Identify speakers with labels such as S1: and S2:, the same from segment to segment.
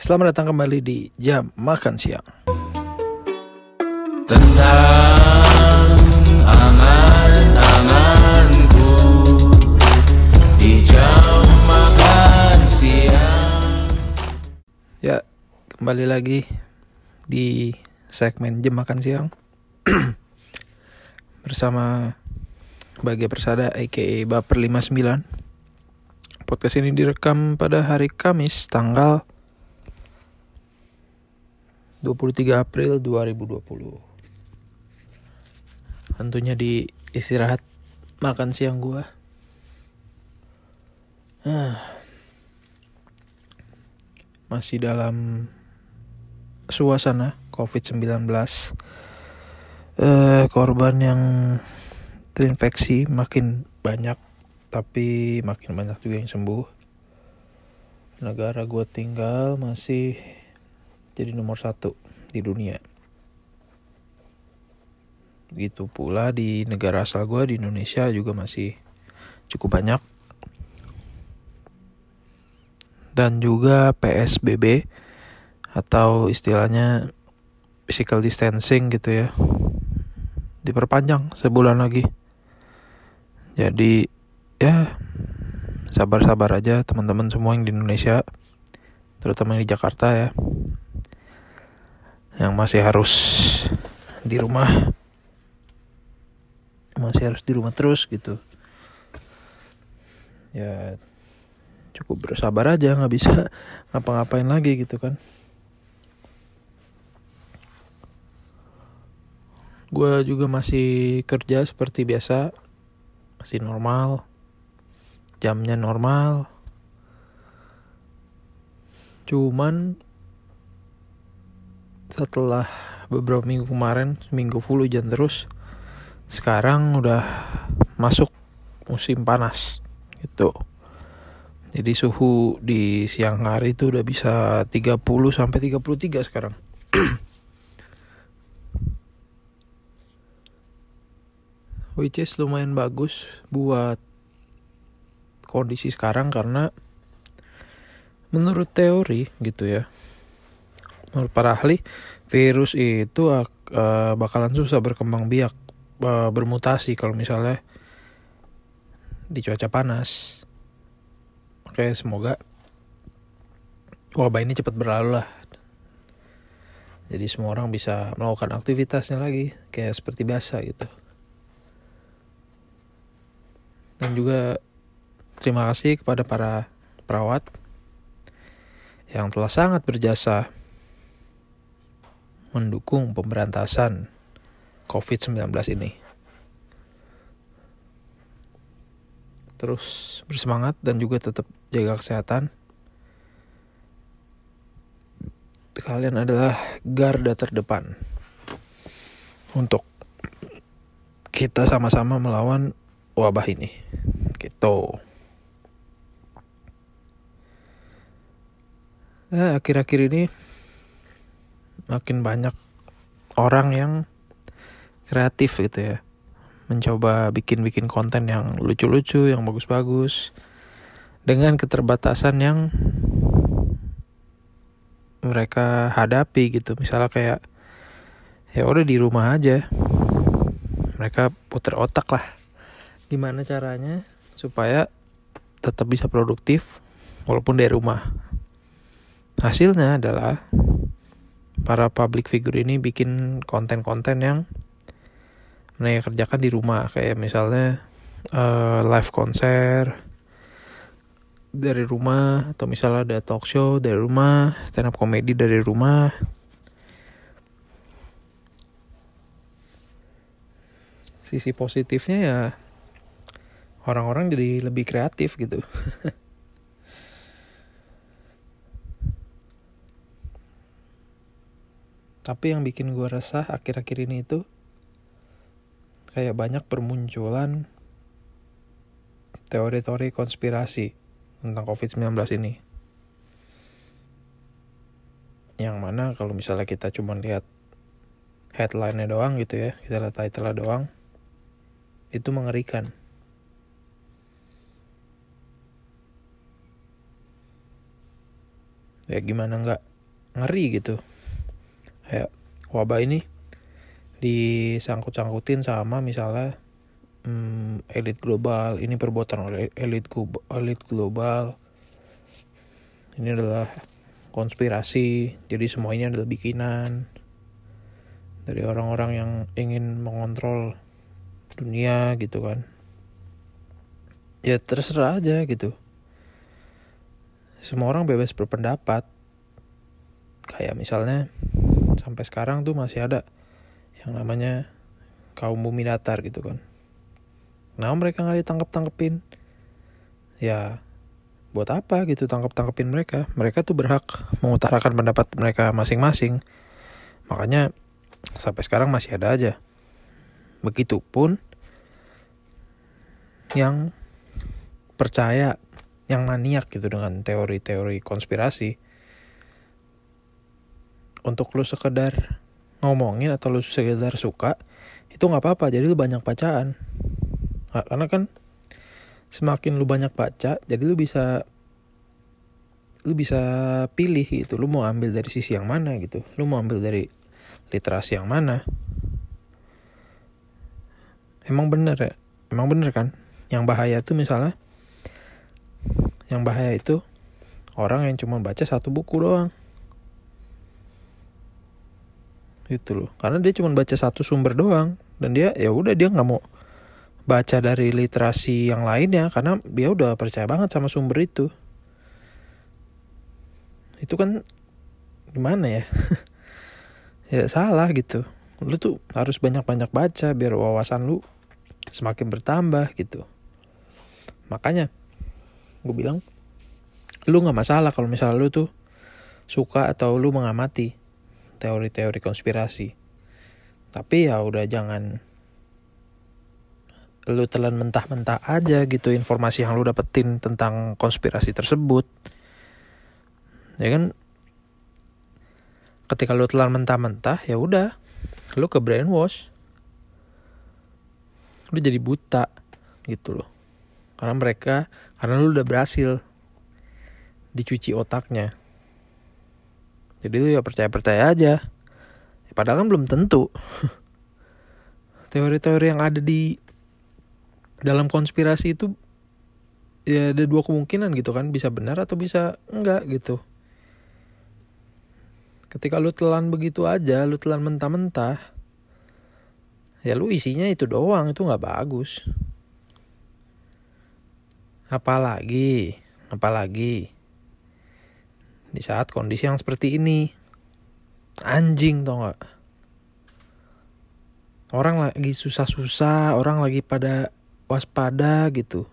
S1: Selamat datang kembali di Jam Makan Siang.
S2: Tentang aman-amanku Di jam makan siang
S1: Ya, kembali lagi di segmen Jam Makan Siang. Bersama Bagia Persada aka Baper 59. Podcast ini direkam pada hari Kamis tanggal 23 April 2020. Tentunya di istirahat makan siang gua. Ah. Masih dalam suasana COVID-19. Eh korban yang terinfeksi makin banyak tapi makin banyak juga yang sembuh. Negara gua tinggal masih jadi nomor satu di dunia. Begitu pula di negara asal gue di Indonesia juga masih cukup banyak. Dan juga PSBB atau istilahnya physical distancing gitu ya. Diperpanjang sebulan lagi. Jadi ya sabar-sabar aja teman-teman semua yang di Indonesia terutama yang di Jakarta ya yang masih harus di rumah. Masih harus di rumah terus gitu. Ya cukup bersabar aja nggak bisa ngapa-ngapain lagi gitu kan. Gue juga masih kerja seperti biasa. Masih normal. Jamnya normal. Cuman setelah beberapa minggu kemarin minggu full hujan terus sekarang udah masuk musim panas gitu. Jadi suhu di siang hari itu udah bisa 30 sampai 33 sekarang. Which is lumayan bagus buat kondisi sekarang karena menurut teori gitu ya menurut para ahli virus itu uh, bakalan susah berkembang biak uh, bermutasi kalau misalnya di cuaca panas. Oke semoga wabah ini cepat berlalu lah. Jadi semua orang bisa melakukan aktivitasnya lagi kayak seperti biasa gitu. Dan juga terima kasih kepada para perawat yang telah sangat berjasa mendukung pemberantasan COVID-19 ini. Terus bersemangat dan juga tetap jaga kesehatan. Kalian adalah garda terdepan untuk kita sama-sama melawan wabah ini. Gitu. Nah, akhir-akhir ini makin banyak orang yang kreatif gitu ya. Mencoba bikin-bikin konten yang lucu-lucu yang bagus-bagus dengan keterbatasan yang mereka hadapi gitu. Misalnya kayak ya udah di rumah aja mereka puter otak lah. Gimana caranya supaya tetap bisa produktif walaupun dari rumah? Hasilnya adalah para public figure ini bikin konten-konten yang mereka kerjakan di rumah. Kayak misalnya uh, live konser dari rumah atau misalnya ada talk show dari rumah stand up comedy dari rumah. Sisi positifnya ya orang-orang jadi lebih kreatif gitu tapi yang bikin gue resah akhir-akhir ini itu kayak banyak bermunculan teori-teori konspirasi tentang COVID-19 ini. Yang mana kalau misalnya kita cuma lihat headline-nya doang gitu ya, kita lihat title-nya doang, itu mengerikan. ya gimana nggak ngeri gitu kayak wabah ini disangkut-sangkutin sama misalnya hmm, elit global. Ini perbuatan oleh elit elit global. Ini adalah konspirasi. Jadi semua ini adalah bikinan dari orang-orang yang ingin mengontrol dunia gitu kan. Ya terserah aja gitu. Semua orang bebas berpendapat. Kayak misalnya sampai sekarang tuh masih ada yang namanya kaum bumi datar gitu kan. Kenapa mereka nggak ditangkap tangkepin ya buat apa gitu tangkap tangkepin mereka? Mereka tuh berhak mengutarakan pendapat mereka masing-masing. Makanya sampai sekarang masih ada aja. Begitupun yang percaya yang maniak gitu dengan teori-teori konspirasi untuk lu sekedar ngomongin atau lu sekedar suka itu nggak apa-apa. Jadi lu banyak bacaan. Nah, karena kan semakin lu banyak baca jadi lu bisa lu bisa pilih gitu. Lu mau ambil dari sisi yang mana gitu. Lu mau ambil dari literasi yang mana. Emang bener ya? Emang bener kan? Yang bahaya tuh misalnya yang bahaya itu orang yang cuma baca satu buku doang gitu loh. Karena dia cuma baca satu sumber doang. Dan dia ya udah dia nggak mau baca dari literasi yang lainnya. Karena dia udah percaya banget sama sumber itu. Itu kan gimana ya? Ya salah gitu. Lu tuh harus banyak-banyak baca biar wawasan lu semakin bertambah gitu. Makanya gue bilang lu nggak masalah kalau misalnya lu tuh suka atau lu mengamati teori-teori konspirasi. Tapi ya udah jangan lu telan mentah-mentah aja gitu informasi yang lu dapetin tentang konspirasi tersebut. Ya kan? Ketika lu telan mentah-mentah ya udah lu ke brainwash. Lu jadi buta gitu loh. Karena mereka karena lu udah berhasil dicuci otaknya jadi lu ya percaya-percaya aja. Ya, padahal kan belum tentu. Teori-teori yang ada di dalam konspirasi itu ya ada dua kemungkinan gitu kan. Bisa benar atau bisa enggak gitu. Ketika lu telan begitu aja lu telan mentah-mentah ya lu isinya itu doang itu nggak bagus. Apalagi apalagi di saat kondisi yang seperti ini. Anjing tau nggak? Orang lagi susah-susah orang lagi pada waspada gitu.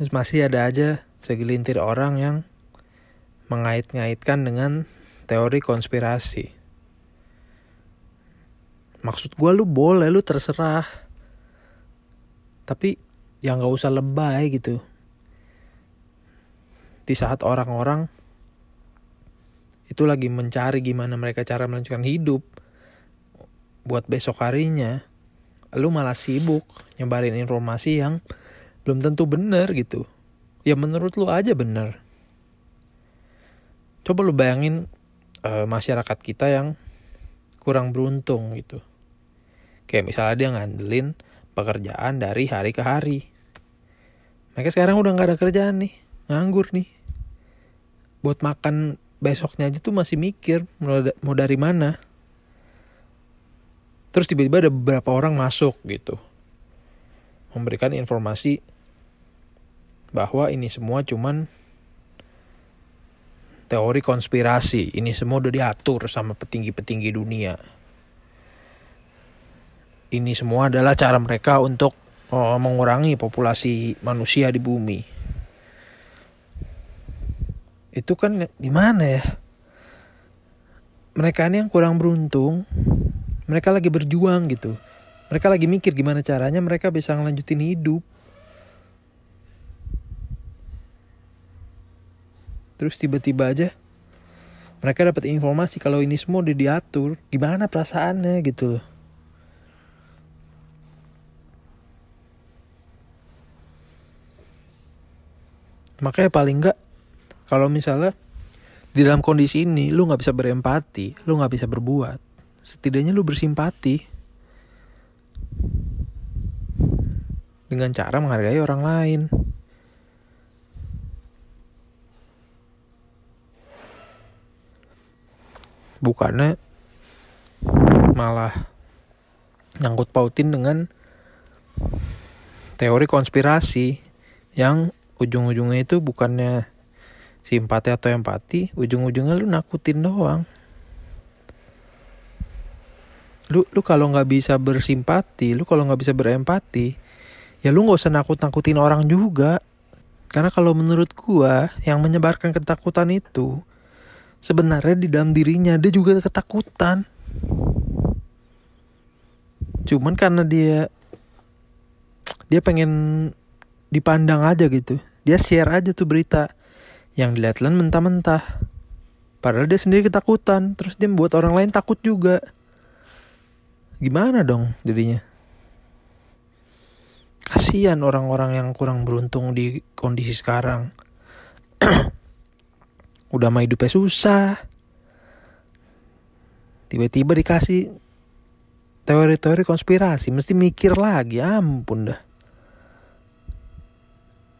S1: Terus masih ada aja segelintir orang yang mengait-ngaitkan dengan teori konspirasi. Maksud gue lu boleh lu terserah. Tapi ya nggak usah lebay gitu di saat orang-orang itu lagi mencari gimana mereka cara melanjutkan hidup buat besok harinya lu malah sibuk nyebarin informasi yang belum tentu benar gitu. Ya menurut lu aja benar. Coba lu bayangin uh, masyarakat kita yang kurang beruntung gitu. Kayak misalnya dia ngandelin pekerjaan dari hari ke hari. Mereka sekarang udah nggak ada kerjaan nih nganggur nih buat makan besoknya aja tuh masih mikir mau, dari mana. Terus tiba-tiba ada beberapa orang masuk gitu memberikan informasi bahwa ini semua cuman teori konspirasi ini semua udah diatur sama petinggi-petinggi dunia. Ini semua adalah cara mereka untuk oh, mengurangi populasi manusia di bumi itu kan di mana ya? Mereka ini yang kurang beruntung. Mereka lagi berjuang gitu. Mereka lagi mikir gimana caranya mereka bisa ngelanjutin hidup. Terus tiba-tiba aja mereka dapat informasi kalau ini semua udah diatur. Gimana perasaannya gitu loh. Makanya paling enggak kalau misalnya di dalam kondisi ini lu nggak bisa berempati lu nggak bisa berbuat. Setidaknya lu bersimpati. Dengan cara menghargai orang lain. Bukannya malah nyangkut pautin dengan teori konspirasi yang ujung-ujungnya itu bukannya simpati atau empati, ujung-ujungnya lu nakutin doang. Lu lu kalau nggak bisa bersimpati, lu kalau nggak bisa berempati, ya lu nggak usah nakut-nakutin orang juga. Karena kalau menurut gua yang menyebarkan ketakutan itu sebenarnya di dalam dirinya dia juga ketakutan. Cuman karena dia dia pengen dipandang aja gitu. Dia share aja tuh berita yang dilihat lain mentah-mentah. Padahal dia sendiri ketakutan, terus dia membuat orang lain takut juga. Gimana dong jadinya? Kasihan orang-orang yang kurang beruntung di kondisi sekarang. Udah mah hidupnya susah. Tiba-tiba dikasih teori-teori konspirasi, mesti mikir lagi, ampun dah.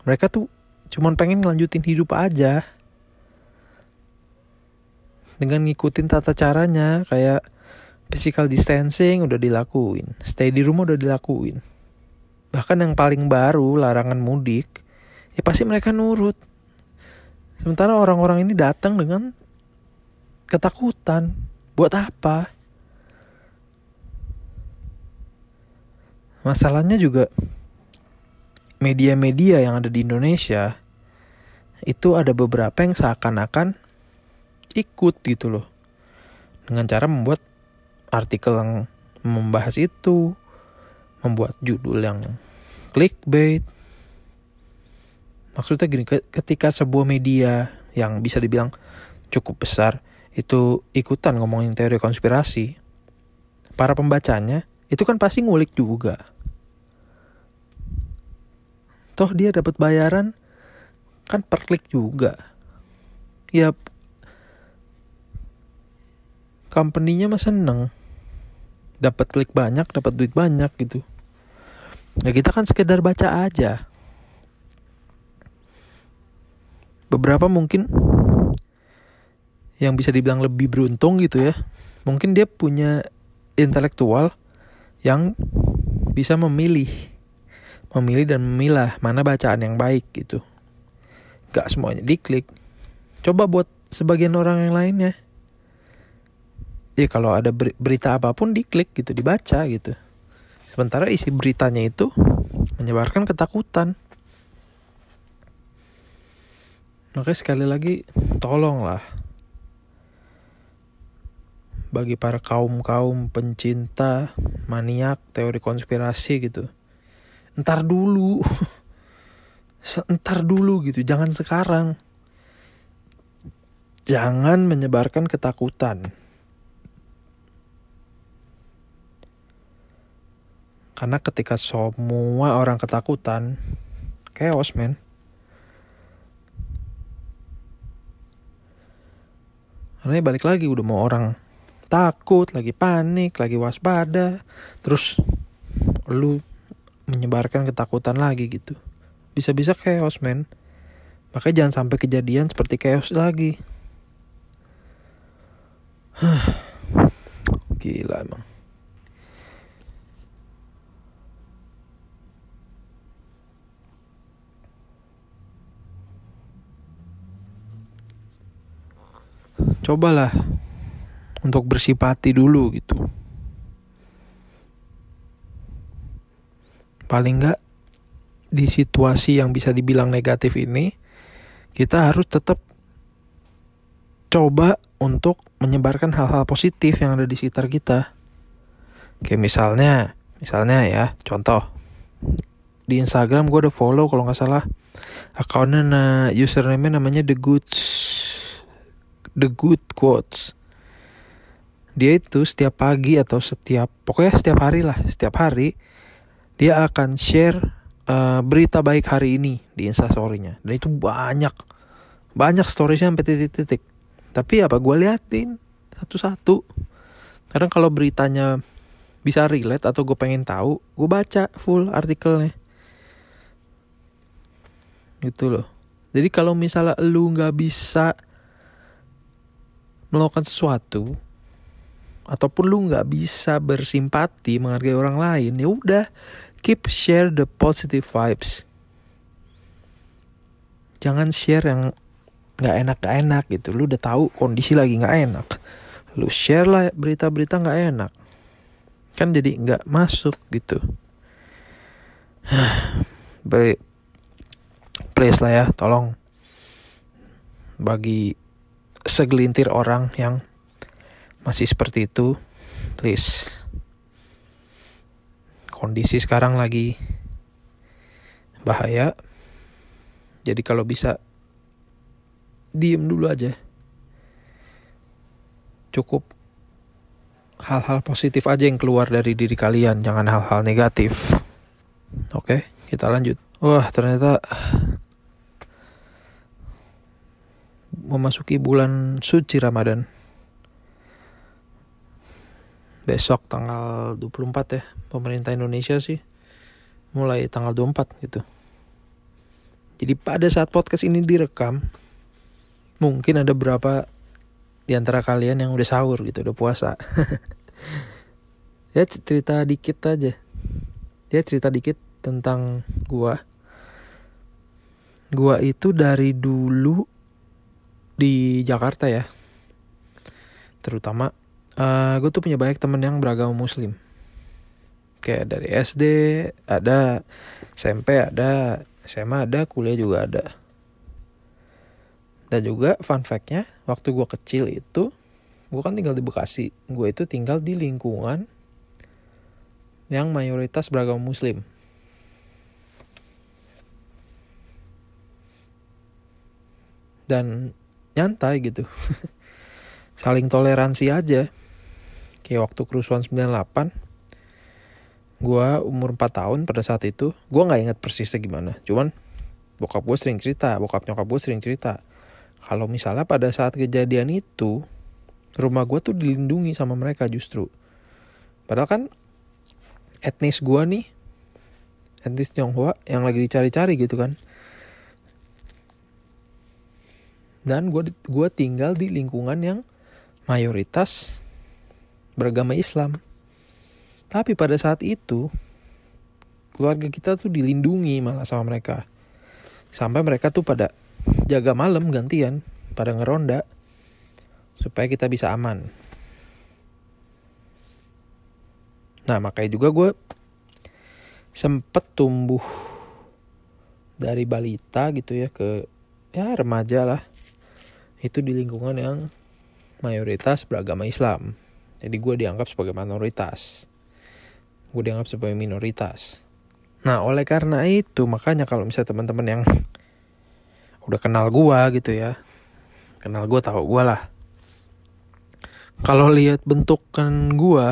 S1: Mereka tuh cuman pengen ngelanjutin hidup aja. Dengan ngikutin tata caranya, kayak physical distancing udah dilakuin, stay di rumah udah dilakuin. Bahkan yang paling baru, larangan mudik, ya pasti mereka nurut. Sementara orang-orang ini datang dengan ketakutan. Buat apa? Masalahnya juga media-media yang ada di Indonesia itu ada beberapa yang seakan-akan ikut gitu loh. Dengan cara membuat artikel yang membahas itu, membuat judul yang clickbait. Maksudnya gini, ketika sebuah media yang bisa dibilang cukup besar itu ikutan ngomongin teori konspirasi, para pembacanya itu kan pasti ngulik juga. Toh dia dapat bayaran kan per klik juga. Ya company-nya mah seneng dapat klik banyak, dapat duit banyak gitu. Ya kita kan sekedar baca aja. Beberapa mungkin yang bisa dibilang lebih beruntung gitu ya. Mungkin dia punya intelektual yang bisa memilih memilih dan memilah mana bacaan yang baik gitu. Gak semuanya diklik. Coba buat sebagian orang yang lainnya. Ya kalau ada berita apa pun diklik gitu, dibaca gitu. Sementara isi beritanya itu menyebarkan ketakutan. Makanya sekali lagi tolonglah bagi para kaum-kaum pencinta maniak teori konspirasi gitu. Ntar dulu. Ntar dulu gitu, jangan sekarang. Jangan menyebarkan ketakutan. Karena ketika semua orang ketakutan, chaos men. Karena balik lagi udah mau orang takut, lagi panik, lagi waspada, terus lu menyebarkan ketakutan lagi gitu. Bisa-bisa chaos men. Makanya jangan sampai kejadian seperti chaos lagi. Gila emang. cobalah untuk bersipati dulu gitu. Paling nggak di situasi yang bisa dibilang negatif ini, kita harus tetap coba untuk menyebarkan hal-hal positif yang ada di sekitar kita. Kayak misalnya, misalnya ya, contoh. Di Instagram gue udah follow kalau nggak salah. Akunnya nah username namanya the goods the good quotes. Dia itu setiap pagi atau setiap pokoknya setiap hari lah setiap hari dia akan share uh, berita baik hari ini di instastorynya dan itu banyak. Banyak storiesnya sampai titik-titik. Tapi apa gue liatin? Satu-satu. Kadang kalau beritanya bisa relate atau gue pengen tahu gue baca full artikelnya. Gitu loh. Jadi kalau misalnya lu nggak bisa melakukan sesuatu ataupun lu nggak bisa bersimpati menghargai orang lain ya udah keep share the positive vibes. Jangan share yang nggak enak gak enak gitu. Lu udah tahu kondisi lagi nggak enak. Lu share lah berita-berita nggak enak. Kan jadi nggak masuk gitu. Baik. Please lah ya tolong bagi segelintir orang yang masih seperti itu please kondisi sekarang lagi bahaya. Jadi kalau bisa diem dulu aja. Cukup hal-hal positif aja yang keluar dari diri kalian jangan hal-hal negatif. Oke kita lanjut. Wah ternyata memasuki bulan suci Ramadan besok tanggal 24 ya pemerintah Indonesia sih mulai tanggal 24 gitu. Jadi pada saat podcast ini direkam mungkin ada berapa di antara kalian yang udah sahur gitu udah puasa. Ya cerita dikit aja. Ya cerita dikit tentang gua. Gua itu dari dulu di Jakarta ya. Terutama uh, gue tuh punya banyak temen yang beragama muslim. Kayak dari SD ada SMP ada SMA ada kuliah juga ada. Dan juga fun factnya waktu gue kecil itu gue kan tinggal di Bekasi gue itu tinggal di lingkungan yang mayoritas beragama muslim. Dan nyantai gitu. Saling toleransi aja kayak waktu kerusuhan 98 gue umur 4 tahun pada saat itu gue nggak ingat persisnya gimana. Cuman bokap gue sering cerita bokap nyokap gue sering cerita. Kalau misalnya pada saat kejadian itu rumah gue tuh dilindungi sama mereka justru. Padahal kan etnis gue nih etnis Tionghoa yang lagi dicari-cari gitu kan. Dan gue gue tinggal di lingkungan yang mayoritas beragama Islam. Tapi pada saat itu keluarga kita tuh dilindungi malah sama mereka. Sampai mereka tuh pada jaga malam gantian, pada ngeronda supaya kita bisa aman. Nah makanya juga gue sempet tumbuh dari balita gitu ya ke ya remaja lah itu di lingkungan yang mayoritas beragama Islam. Jadi gue dianggap sebagai minoritas. Gue dianggap sebagai minoritas. Nah oleh karena itu makanya kalau misalnya teman-teman yang udah kenal gue gitu ya. Kenal gue tahu gue lah. Kalau lihat bentukan gue,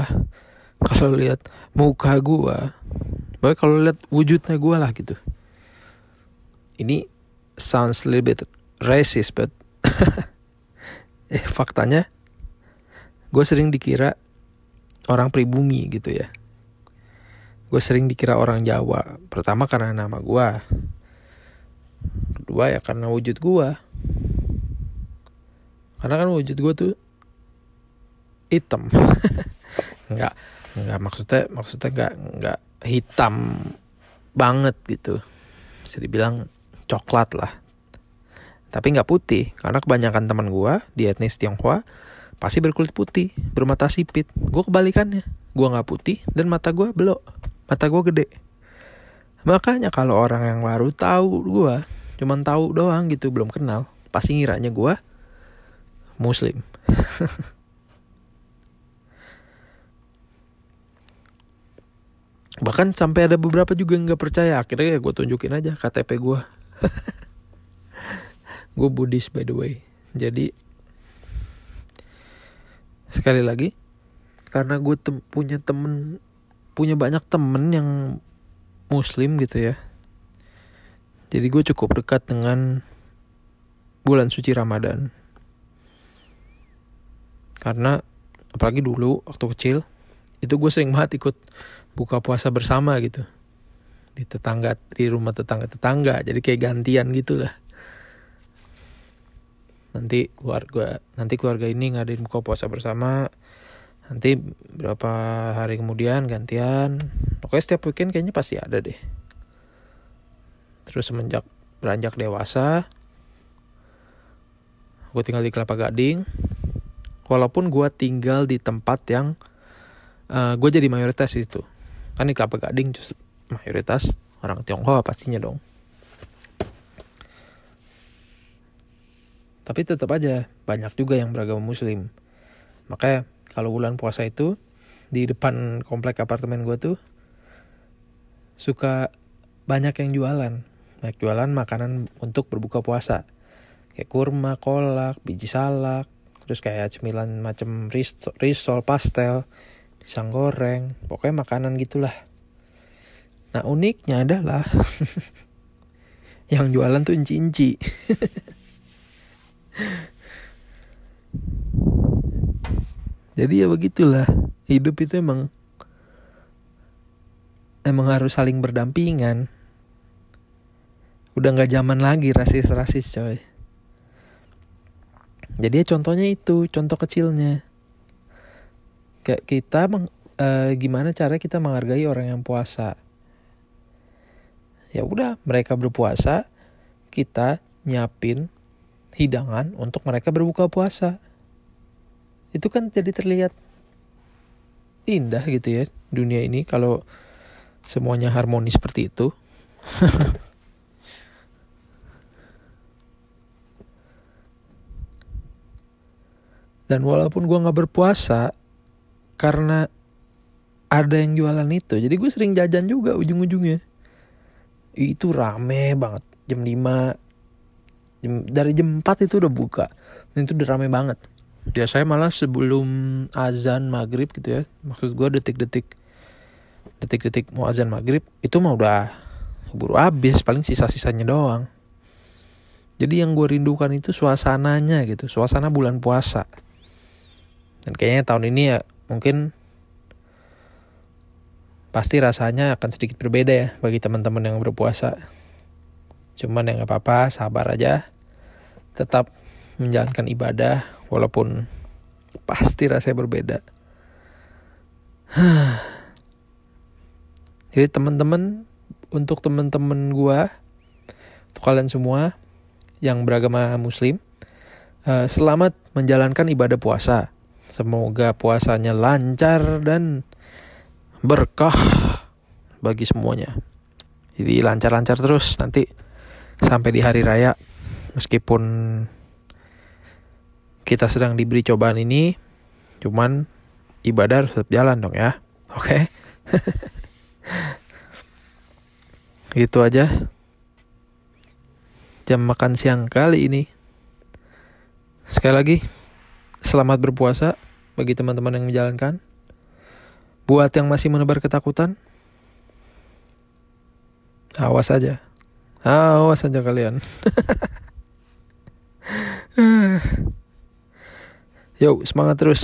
S1: kalau lihat muka gue, baik kalau lihat wujudnya gue lah gitu. Ini sounds a little bit racist, but eh faktanya gue sering dikira orang pribumi gitu ya. Gue sering dikira orang Jawa. Pertama karena nama gue kedua ya karena wujud gue karena kan wujud gue tuh hitam. Nggak nggak maksudnya maksudnya nggak nggak hitam banget gitu. Bisa dibilang coklat lah. Tapi nggak putih karena kebanyakan teman gue di etnis Tionghoa pasti berkulit putih bermata sipit. Gue kebalikannya. Gue nggak putih dan mata gue belok mata gue gede. Makanya kalau orang yang baru tahu gue cuman tahu doang gitu belum kenal pasti ngiranya gue muslim. Bahkan sampai ada beberapa juga nggak percaya akhirnya ya gue tunjukin aja KTP gue gue Buddhis by the way. Jadi sekali lagi karena gue tem punya temen punya banyak temen yang muslim gitu ya. Jadi gue cukup dekat dengan bulan suci Ramadan. Karena apalagi dulu waktu kecil itu gue sering banget ikut buka puasa bersama gitu. Di tetangga di rumah tetangga tetangga jadi kayak gantian gitu lah nanti keluarga nanti keluarga ini ngadain buka puasa bersama. Nanti berapa hari kemudian gantian. Pokoknya setiap weekend kayaknya pasti ada deh. Terus semenjak beranjak dewasa gue tinggal di Kelapa Gading. Walaupun gue tinggal di tempat yang uh, gue jadi mayoritas itu kan di Kelapa Gading justru mayoritas orang Tionghoa pastinya dong tapi tetap aja banyak juga yang beragama muslim. Makanya kalau bulan puasa itu di depan komplek apartemen gue tuh suka banyak yang jualan. Banyak jualan makanan untuk berbuka puasa. Kayak kurma kolak biji salak terus kayak cemilan macam risol, pastel pisang goreng pokoknya makanan gitulah. Nah uniknya adalah yang jualan tuh inci-inci jadi ya begitulah. Hidup itu emang emang harus saling berdampingan. Udah nggak zaman lagi rasis-rasis coy. Jadi ya contohnya itu contoh kecilnya. Kayak kita meng, uh, gimana cara kita menghargai orang yang puasa? Ya udah mereka berpuasa kita nyiapin hidangan untuk mereka berbuka puasa itu kan jadi terlihat indah gitu ya dunia ini kalau semuanya harmoni seperti itu. Dan walaupun gue nggak berpuasa karena ada yang jualan itu, jadi gue sering jajan juga ujung-ujungnya. Itu rame banget jam 5 jam, dari jam 4 itu udah buka. Dan itu udah rame banget. Ya saya malah sebelum azan maghrib gitu ya. Maksud gue detik-detik detik-detik mau azan maghrib itu mah udah buru habis. Paling sisa-sisanya doang. Jadi yang gue rindukan itu suasananya gitu. Suasana bulan puasa. Dan kayaknya tahun ini ya mungkin pasti rasanya akan sedikit berbeda ya bagi teman-teman yang berpuasa cuman ya nggak apa-apa sabar aja tetap menjalankan ibadah walaupun pasti rasanya berbeda. Jadi teman-teman untuk teman-teman gua, untuk kalian semua yang beragama Muslim, uh, selamat menjalankan ibadah puasa. Semoga puasanya lancar dan berkah bagi semuanya. Jadi lancar-lancar terus nanti sampai di hari raya meskipun kita sedang diberi cobaan ini, cuman ibadah harus tetap jalan dong ya. Oke. Okay? gitu aja. Jam makan siang kali ini. Sekali lagi, selamat berpuasa bagi teman-teman yang menjalankan. Buat yang masih menebar ketakutan, awas aja. Awas aja kalian. Yuk, semangat terus.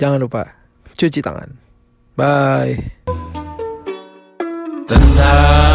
S1: Jangan lupa cuci tangan. Bye.
S2: Tentang